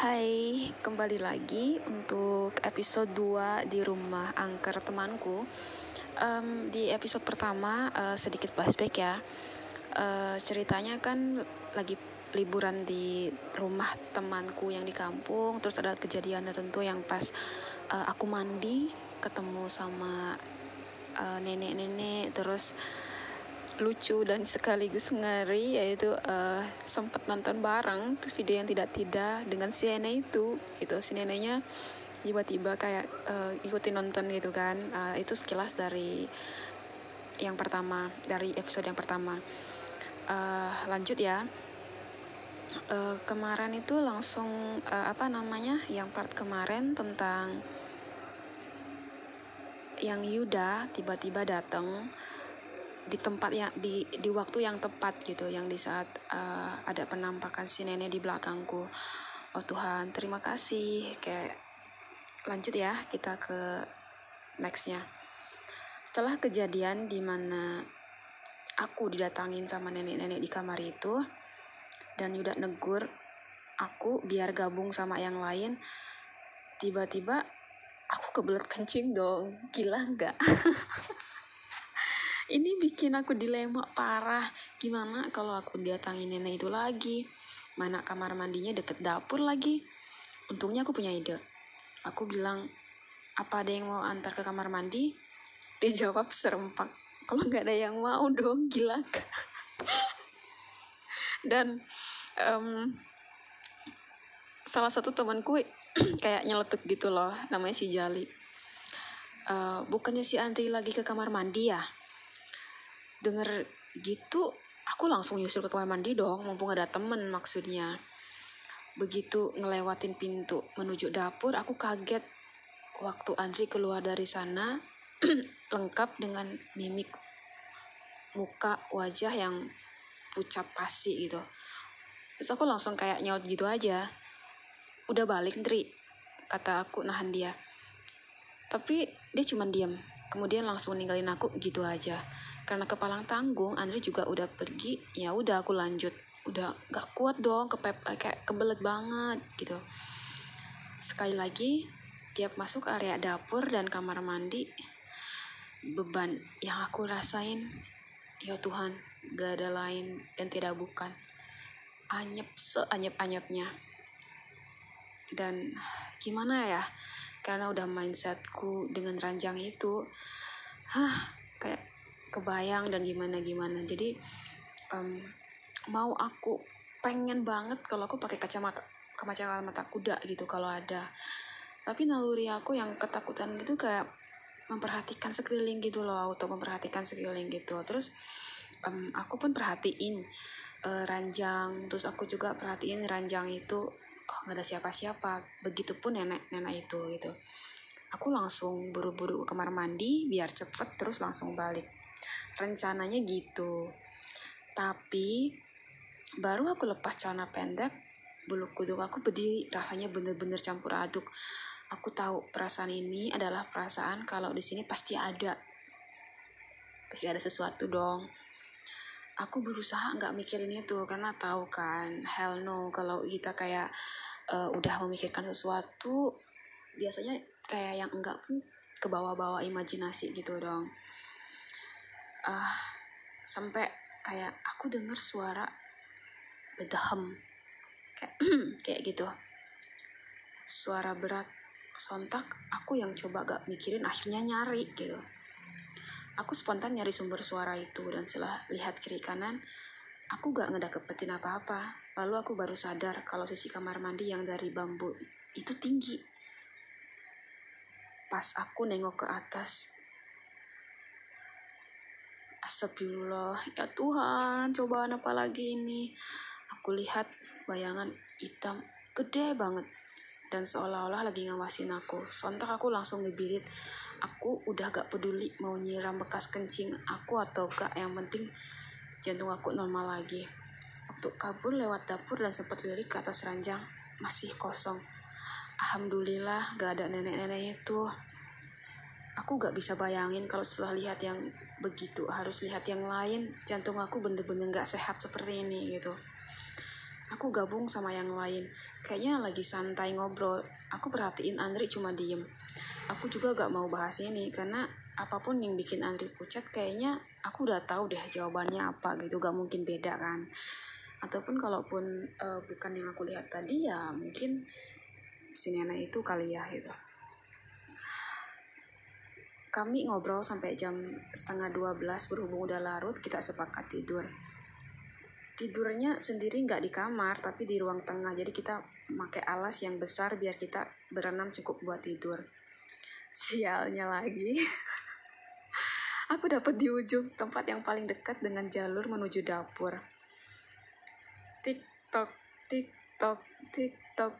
Hai, kembali lagi untuk episode 2 di rumah angker temanku. Um, di episode pertama uh, sedikit flashback ya. Uh, ceritanya kan lagi liburan di rumah temanku yang di kampung, terus ada kejadian tertentu yang pas uh, aku mandi ketemu sama nenek-nenek, uh, terus lucu dan sekaligus ngeri yaitu uh, sempat nonton bareng terus video yang tidak tidak dengan si nenek itu gitu. Si neneknya tiba-tiba kayak uh, ikutin nonton gitu kan. Uh, itu sekilas dari yang pertama dari episode yang pertama. Uh, lanjut ya. Uh, kemarin itu langsung uh, apa namanya yang part kemarin tentang yang Yuda tiba-tiba datang di tempat yang di di waktu yang tepat gitu yang di saat uh, ada penampakan si nenek di belakangku. Oh Tuhan terima kasih. Kayak lanjut ya kita ke nextnya. Setelah kejadian di mana aku didatangin sama nenek-nenek di kamar itu dan Yuda negur aku biar gabung sama yang lain tiba-tiba aku kebelet kencing dong. Gila nggak ini bikin aku dilema parah. Gimana kalau aku datangi nenek itu lagi? Mana kamar mandinya deket dapur lagi? Untungnya aku punya ide. Aku bilang apa ada yang mau antar ke kamar mandi? Dijawab serempak kalau nggak ada yang mau dong gila. Dan um, salah satu temanku kayak nyeletuk gitu loh namanya si Jali. Uh, bukannya si Andri lagi ke kamar mandi ya denger gitu aku langsung nyusul ke kamar mandi dong mumpung ada temen maksudnya. Begitu ngelewatin pintu menuju dapur aku kaget. Waktu Andri keluar dari sana lengkap dengan mimik muka wajah yang pucat pasi gitu. Terus aku langsung kayak nyaut gitu aja. Udah balik Andri kata aku nahan dia. Tapi dia cuma diam kemudian langsung ninggalin aku gitu aja karena kepalang tanggung Andre juga udah pergi ya udah aku lanjut. Udah gak kuat dong kepep eh, kayak kebelet banget gitu. Sekali lagi tiap masuk area dapur dan kamar mandi beban yang aku rasain ya Tuhan gak ada lain dan tidak bukan. Anyep seanyep-anyepnya. Dan gimana ya karena udah mindsetku dengan ranjang itu hah kayak kebayang dan gimana gimana jadi um, mau aku pengen banget kalau aku pakai kacamata kacamata kuda gitu kalau ada. Tapi naluri aku yang ketakutan gitu kayak memperhatikan sekeliling gitu loh atau memperhatikan sekeliling gitu. Terus um, aku pun perhatiin uh, ranjang. Terus aku juga perhatiin ranjang itu oh nggak ada siapa-siapa. Begitupun nenek-nenek itu gitu. Aku langsung buru-buru ke kamar mandi biar cepet terus langsung balik rencananya gitu. Tapi baru aku lepas celana pendek bulu kuduk aku berdiri rasanya bener-bener campur aduk. Aku tahu perasaan ini adalah perasaan kalau di sini pasti ada. Pasti ada sesuatu dong. Aku berusaha nggak mikirin itu karena tahu kan hell no kalau kita kayak uh, udah memikirkan sesuatu biasanya kayak yang enggak pun ke bawah-bawah imajinasi gitu dong uh, sampai kayak aku dengar suara bedahem kayak kayak gitu. Suara berat sontak aku yang coba gak mikirin akhirnya nyari gitu. Aku spontan nyari sumber suara itu dan setelah lihat kiri kanan aku gak ngedakepetin apa-apa. Lalu aku baru sadar kalau sisi kamar mandi yang dari bambu itu tinggi. Pas aku nengok ke atas Astagfirullah, ya Tuhan, cobaan apa lagi ini? Aku lihat bayangan hitam gede banget dan seolah-olah lagi ngawasin aku. Sontak aku langsung ngebirit. Aku udah gak peduli mau nyiram bekas kencing aku atau gak. Yang penting jantung aku normal lagi. Waktu kabur lewat dapur dan sempat lirik ke atas ranjang, masih kosong. Alhamdulillah gak ada nenek-neneknya tuh. Aku gak bisa bayangin kalau setelah lihat yang begitu harus lihat yang lain. Jantung aku bener-bener gak sehat seperti ini gitu. Aku gabung sama yang lain. Kayaknya lagi santai ngobrol. Aku perhatiin Andri cuma diem. Aku juga gak mau bahas ini karena apa pun yang bikin Andri pucat kayaknya aku udah tahu deh jawabannya apa gitu. Gak mungkin beda kan. Ataupun kalaupun uh, bukan yang aku lihat tadi ya mungkin si itu kali ya gitu kami ngobrol sampai jam setengah 12 berhubung udah larut kita sepakat tidur. Tidurnya sendiri nggak di kamar tapi di ruang tengah. Jadi kita pakai alas yang besar biar kita berenam cukup buat tidur. Sialnya lagi. Aku dapat di ujung tempat yang paling dekat dengan jalur menuju dapur. Tiktok tiktok tiktok.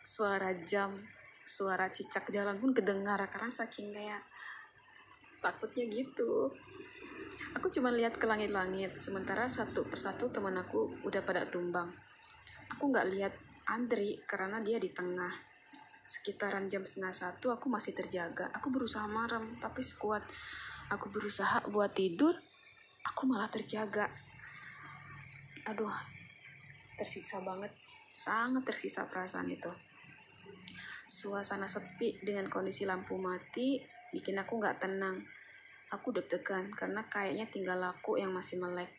Suara jam suara cicak jalan pun kedengar karena saking kayak takutnya gitu Aku cuma lihat ke langit-langit, sementara satu persatu teman aku udah pada tumbang. Aku nggak lihat Andri karena dia di tengah. Sekitaran jam setengah satu aku masih terjaga. Aku berusaha marem, tapi sekuat aku berusaha buat tidur, aku malah terjaga. Aduh, tersiksa banget. Sangat tersiksa perasaan itu. Suasana sepi dengan kondisi lampu mati bikin aku nggak tenang Aku deg-degan karena kayaknya tinggal aku yang masih melek.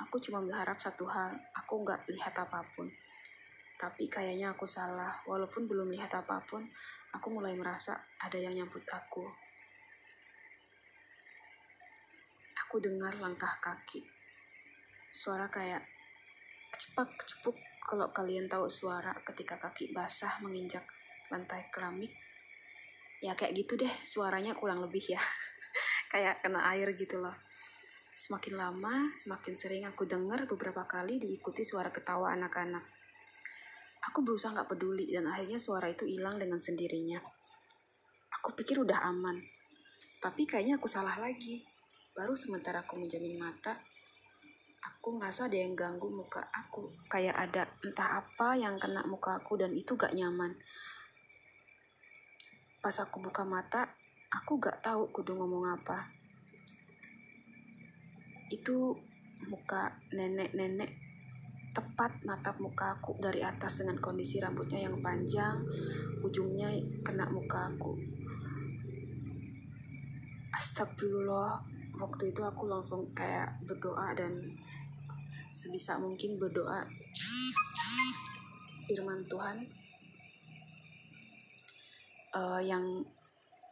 Aku cuma berharap satu hal, aku nggak lihat apa pun. Tapi kayaknya aku salah, walaupun belum lihat apa pun, aku mulai merasa ada yang nyambut aku. Aku dengar langkah kaki. Suara kayak kecepak kecepuk kalau kalian tahu suara ketika kaki basah menginjak lantai keramik. Ya kayak gitu deh suaranya kurang lebih ya. kayak kena air gitu loh. Semakin lama, semakin sering aku dengar beberapa kali diikuti suara ketawa anak-anak. Aku berusaha nggak peduli dan akhirnya suara itu hilang dengan sendirinya. Aku pikir udah aman, tapi kayaknya aku salah lagi. Baru sementara aku menjamin mata, aku ngerasa ada yang ganggu muka aku. Kayak ada entah apa yang kena muka aku dan itu gak nyaman. Pas aku buka mata, aku gak tahu kudu ngomong apa. Itu muka nenek-nenek tepat natap muka aku dari atas dengan kondisi rambutnya yang panjang, ujungnya kena muka aku. Astagfirullah, waktu itu aku langsung kayak berdoa dan sebisa mungkin berdoa firman Tuhan uh, yang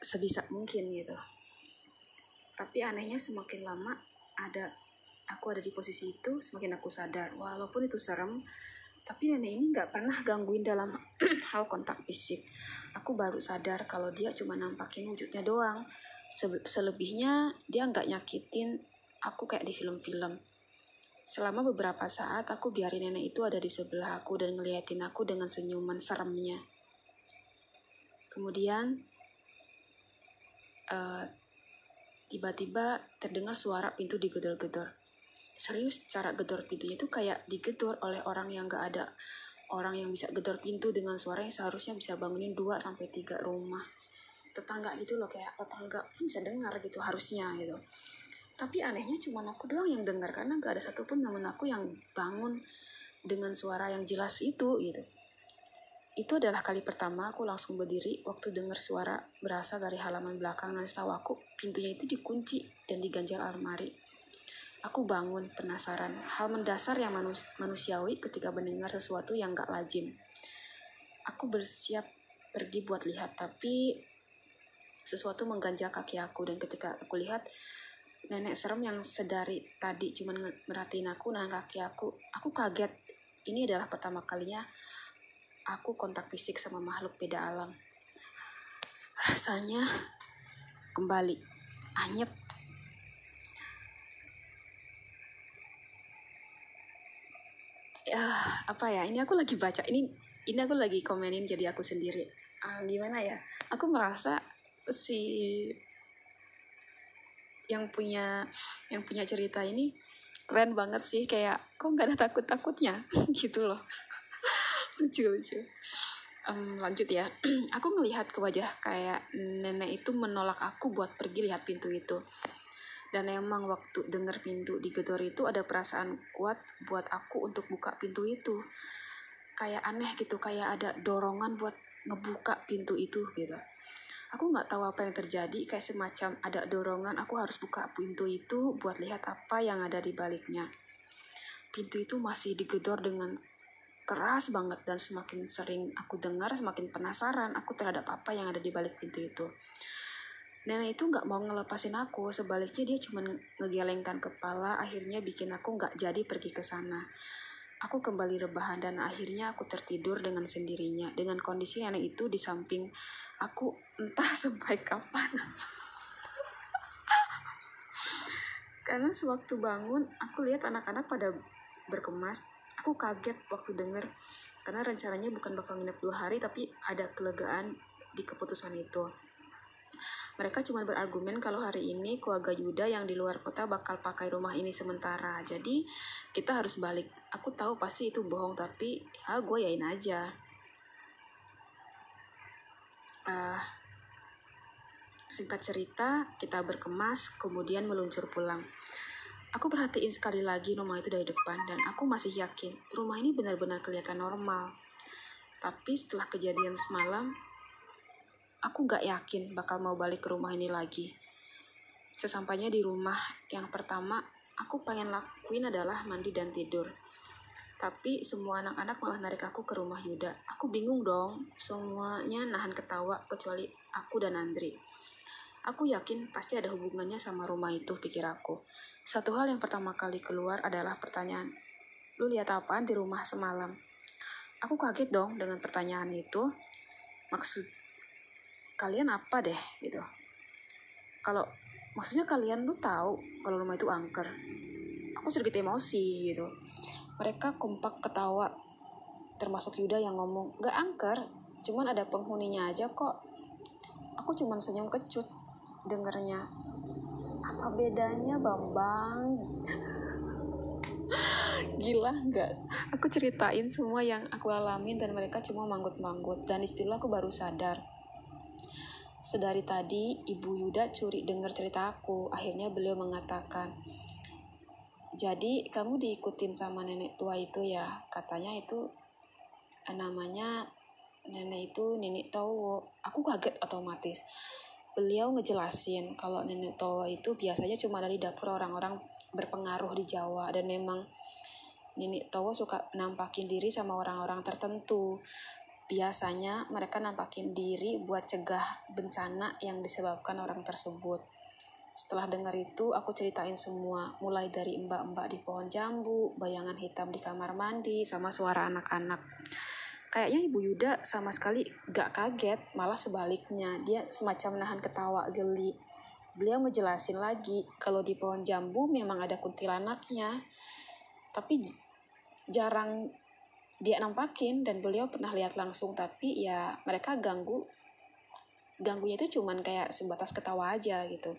sebisa mungkin gitu. Tapi anehnya semakin lama ada aku ada di posisi itu semakin aku sadar walaupun itu serem tapi nenek ini nggak pernah gangguin dalam hal kontak fisik. Aku baru sadar kalau dia cuma nampakin wujudnya doang. Selebihnya dia nggak nyakitin aku kayak di film-film. Selama beberapa saat aku biarin nenek itu ada di sebelah aku dan ngeliatin aku dengan senyuman seremnya kemudian eh, tiba-tiba terdengar suara pintu digedor-gedor. Serius, cara gedor pintunya itu kayak digedor oleh orang yang gak ada orang yang bisa gedor pintu dengan suara yang seharusnya bisa bangunin 2 sampai tiga rumah. Tetangga gitu loh, kayak tetangga pun bisa dengar gitu harusnya gitu. Tapi anehnya cuma aku doang yang dengar karena gak ada satupun temen aku yang bangun dengan suara yang jelas itu gitu. Itu adalah kali pertama aku langsung berdiri waktu dengar suara berasal dari halaman belakang dan setahu aku pintunya itu dikunci dan diganjal almari. Aku bangun penasaran, hal mendasar yang manus manusiawi ketika mendengar sesuatu yang gak lazim. Aku bersiap pergi buat lihat, tapi sesuatu mengganjal kaki aku dan ketika aku lihat nenek serem yang sedari tadi cuma merhatiin aku nah kaki aku, aku kaget. Ini adalah pertama kalinya aku kontak fisik sama makhluk beda alam. Rasanya kembali anyep. Ya, apa ya? Ini aku lagi baca. Ini ini aku lagi komenin jadi aku sendiri. Uh, gimana ya? Aku merasa si yang punya yang punya cerita ini keren banget sih kayak kok nggak ada takut takutnya gitu loh lucu lucu. Um, lanjut ya. Aku ngelihat ke wajah kayak nenek itu menolak aku buat pergi lihat pintu itu. Dan emang waktu denger pintu digedor itu ada perasaan kuat buat aku untuk buka pintu itu. Kayak aneh gitu kayak ada dorongan buat ngebuka pintu itu gitu. Aku nggak tahu apa yang terjadi kayak semacam ada dorongan aku harus buka pintu itu buat lihat apa yang ada di baliknya. Pintu itu masih digedor dengan keras banget dan semakin sering aku dengar semakin penasaran aku terhadap apa yang ada di balik pintu itu. Nenek itu nggak mau ngelepasin aku sebaliknya dia cuma ngegelengkan kepala akhirnya bikin aku nggak jadi pergi ke sana. Aku kembali rebahan dan akhirnya aku tertidur dengan sendirinya. Dengan kondisi nenek itu di samping aku entah sampai kapan. Karena sewaktu bangun aku lihat anak-anak pada berkemas aku kaget waktu denger karena rencananya bukan bakal nginep dua hari tapi ada kelegaan di keputusan itu mereka cuma berargumen kalau hari ini keluarga Yuda yang di luar kota bakal pakai rumah ini sementara. Jadi kita harus balik. Aku tahu pasti itu bohong tapi ya gue yain aja. Uh, singkat cerita, kita berkemas, kemudian meluncur pulang. Aku perhatiin sekali lagi rumah itu dari depan dan aku masih yakin rumah ini benar-benar kelihatan normal. Tapi setelah kejadian semalam, aku gak yakin bakal mau balik ke rumah ini lagi. Sesampainya di rumah yang pertama, aku pengen lakuin adalah mandi dan tidur. Tapi semua anak-anak malah narik aku ke rumah Yuda. Aku bingung dong, semuanya nahan ketawa kecuali aku dan Andri. Aku yakin pasti ada hubungannya sama rumah itu, pikir aku. Satu hal yang pertama kali keluar adalah pertanyaan, lu lihat apaan di rumah semalam? Aku kaget dong dengan pertanyaan itu. Maksud kalian apa deh gitu. Kalau maksudnya kalian lu tahu kalau rumah itu angker. Aku sedikit emosi gitu. Mereka kompak ketawa. Termasuk Yuda yang ngomong, gak angker, cuman ada penghuninya aja kok. Aku cuman senyum kecut dengernya apa bedanya Bambang? Gila nggak. Aku ceritain semua yang aku alamin dan mereka cuma manggut-manggut. Dan istilah aku baru sadar. Sedari tadi ibu Yuda curi dengar cerita aku. Akhirnya beliau mengatakan jadi kamu diikutin sama nenek tua itu ya? Katanya itu namanya nenek itu nenek Towo. Aku kaget otomatis beliau ngejelasin kalau nenek Towo itu biasanya cuma dari dapur orang-orang berpengaruh di Jawa dan memang nenek Towo suka nampakin diri sama orang-orang tertentu. Biasanya mereka nampakin diri buat cegah bencana yang disebabkan orang tersebut. Setelah dengar itu, aku ceritain semua, mulai dari mbak-mbak di pohon jambu, bayangan hitam di kamar mandi, sama suara anak-anak. Kayaknya Ibu Yuda sama sekali gak kaget, malah sebaliknya. Dia semacam nahan ketawa geli. Beliau ngejelasin lagi kalau di pohon jambu memang ada kuntilanaknya. Tapi jarang dia nampakin dan beliau pernah lihat langsung tapi ya mereka ganggu ganggunya itu cuman kayak sebatas ketawa aja gitu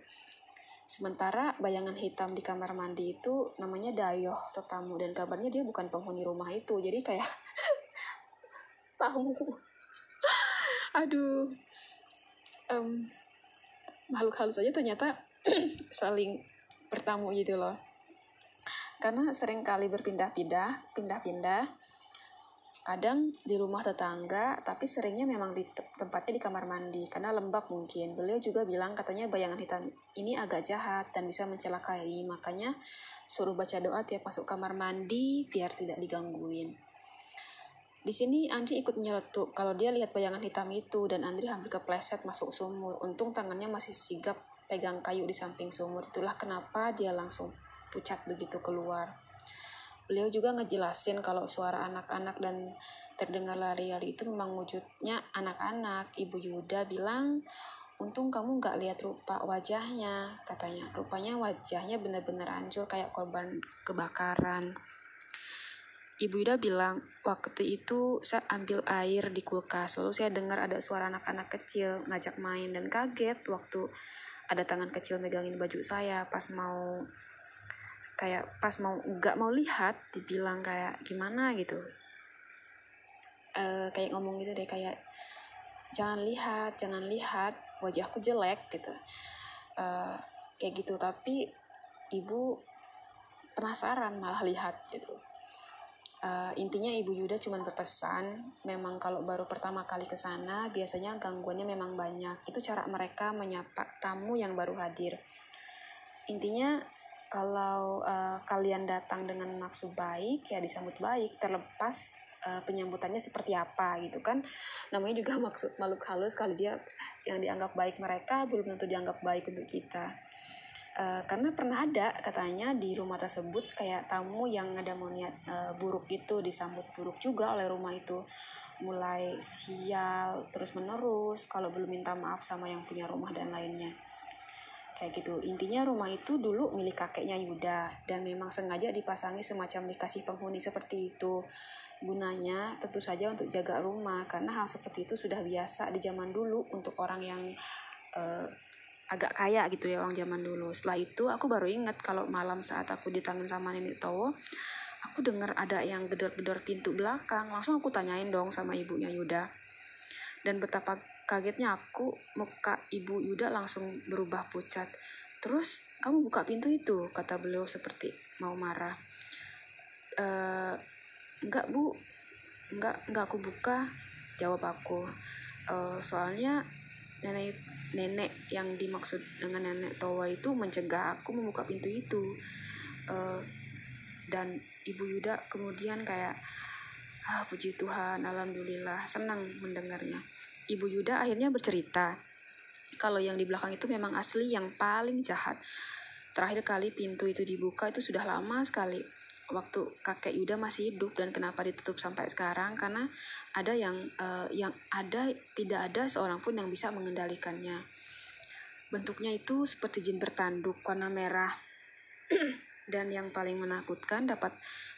sementara bayangan hitam di kamar mandi itu namanya Dayoh tetamu dan kabarnya dia bukan penghuni rumah itu jadi kayak tahu. Aduh. Um, makhluk halus aja ternyata saling bertamu gitu loh. Karena sering kali berpindah-pindah pindah-pindah kadang di rumah tetangga tapi seringnya memang di tempatnya di kamar mandi karena lembab mungkin. Beliau juga bilang katanya bayangan hitam ini agak jahat dan bisa mencelakai makanya suruh baca doa tiap masuk kamar mandi biar tidak digangguin di sini Andri ikut nyeletuk kalau dia lihat bayangan hitam itu dan Andri hampir kepleset masuk sumur. Untung tangannya masih sigap pegang kayu di samping sumur. Itulah kenapa dia langsung pucat begitu keluar. Beliau juga ngejelasin kalau suara anak-anak dan terdengar lari-lari itu memang wujudnya anak-anak. Ibu Yuda bilang, untung kamu nggak lihat rupa wajahnya, katanya. Rupanya wajahnya benar-benar hancur kayak korban kebakaran. Ibu Ida bilang, waktu itu saya ambil air di kulkas, lalu saya dengar ada suara anak-anak kecil ngajak main dan kaget waktu ada tangan kecil megangin baju saya. Pas mau kayak pas mau nggak mau lihat dibilang kayak gimana gitu. Uh, kayak ngomong gitu deh kayak jangan lihat jangan lihat wajahku jelek gitu. Uh, kayak gitu. Tapi ibu penasaran malah lihat gitu uh, intinya ibu Yuda cuma berpesan memang kalau baru pertama kali ke sana biasanya gangguannya memang banyak. Itu cara mereka menyapa tamu yang baru hadir. Intinya kalau uh, kalian datang dengan maksud baik ya disambut baik terlepas uh, penyambutannya seperti apa gitu kan. Namanya juga maksud makhluk halus kali dia yang dianggap baik mereka belum tentu dianggap baik untuk kita uh, karena pernah ada katanya di rumah tersebut kayak tamu yang ada mau niat uh, buruk itu disambut buruk juga oleh rumah itu. Mulai sial terus menerus kalau belum minta maaf sama yang punya rumah dan lainnya. Kayak gitu. Intinya rumah itu dulu milik kakeknya Yuda dan memang sengaja dipasangi semacam dikasih penghuni seperti itu. Gunanya tentu saja untuk jaga rumah karena hal seperti itu sudah biasa di zaman dulu untuk orang yang uh, agak kaya gitu ya orang zaman dulu setelah itu aku baru ingat kalau malam saat aku ditangin sama nenek Towo aku dengar ada yang gedor-gedor pintu belakang langsung aku tanyain dong sama ibunya Yuda dan betapa Kagetnya aku, muka ibu Yuda langsung berubah pucat. Terus, kamu buka pintu itu, kata beliau seperti mau marah. E, enggak bu, enggak, enggak aku buka, jawab aku. E, soalnya nenek nenek yang dimaksud dengan nenek Towa itu mencegah aku membuka pintu itu. E, dan ibu Yuda kemudian kayak, ah puji Tuhan, alhamdulillah, senang mendengarnya. Ibu Yuda akhirnya bercerita kalau yang di belakang itu memang asli yang paling jahat. Terakhir kali pintu itu dibuka itu sudah lama sekali. Waktu kakek Yuda masih hidup dan kenapa ditutup sampai sekarang karena ada yang uh, yang ada tidak ada seorang pun yang bisa mengendalikannya. Bentuknya itu seperti jin bertanduk warna merah dan yang paling menakutkan dapat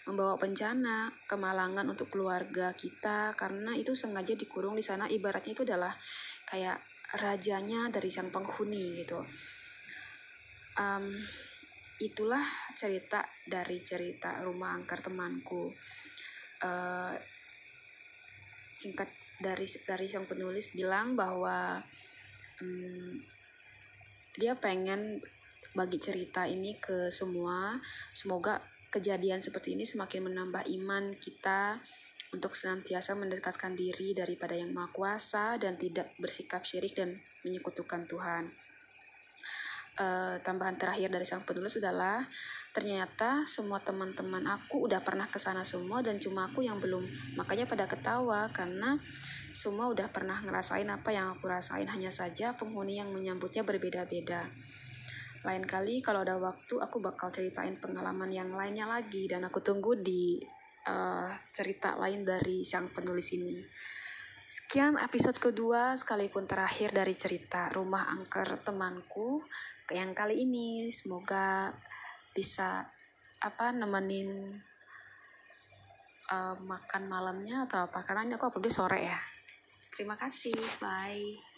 membawa bencana, kemalangan untuk keluarga kita karena itu sengaja dikurung di sana ibaratnya itu adalah kayak rajanya dari sang penghuni gitu. Um, itulah cerita dari cerita rumah angker temanku. Uh, singkat dari dari sang penulis bilang bahwa um, dia pengen bagi cerita ini ke semua. Semoga kejadian seperti ini semakin menambah iman kita untuk senantiasa mendekatkan diri daripada yang maha kuasa dan tidak bersikap syirik dan menyekutukan Tuhan. Uh, tambahan terakhir dari sang penulis adalah ternyata semua teman-teman aku udah pernah ke sana semua dan cuma aku yang belum. Makanya pada ketawa karena semua udah pernah ngerasain apa yang aku rasain hanya saja penghuni yang menyambutnya berbeda-beda. Lain kali kalau ada waktu aku bakal ceritain pengalaman yang lainnya lagi dan aku tunggu di uh, cerita lain dari sang penulis ini. Sekian episode kedua sekalipun terakhir dari cerita Rumah Angker temanku yang kali ini semoga bisa apa nemenin uh, makan malamnya atau apa karena ini aku uploadnya sore ya. Terima kasih, bye.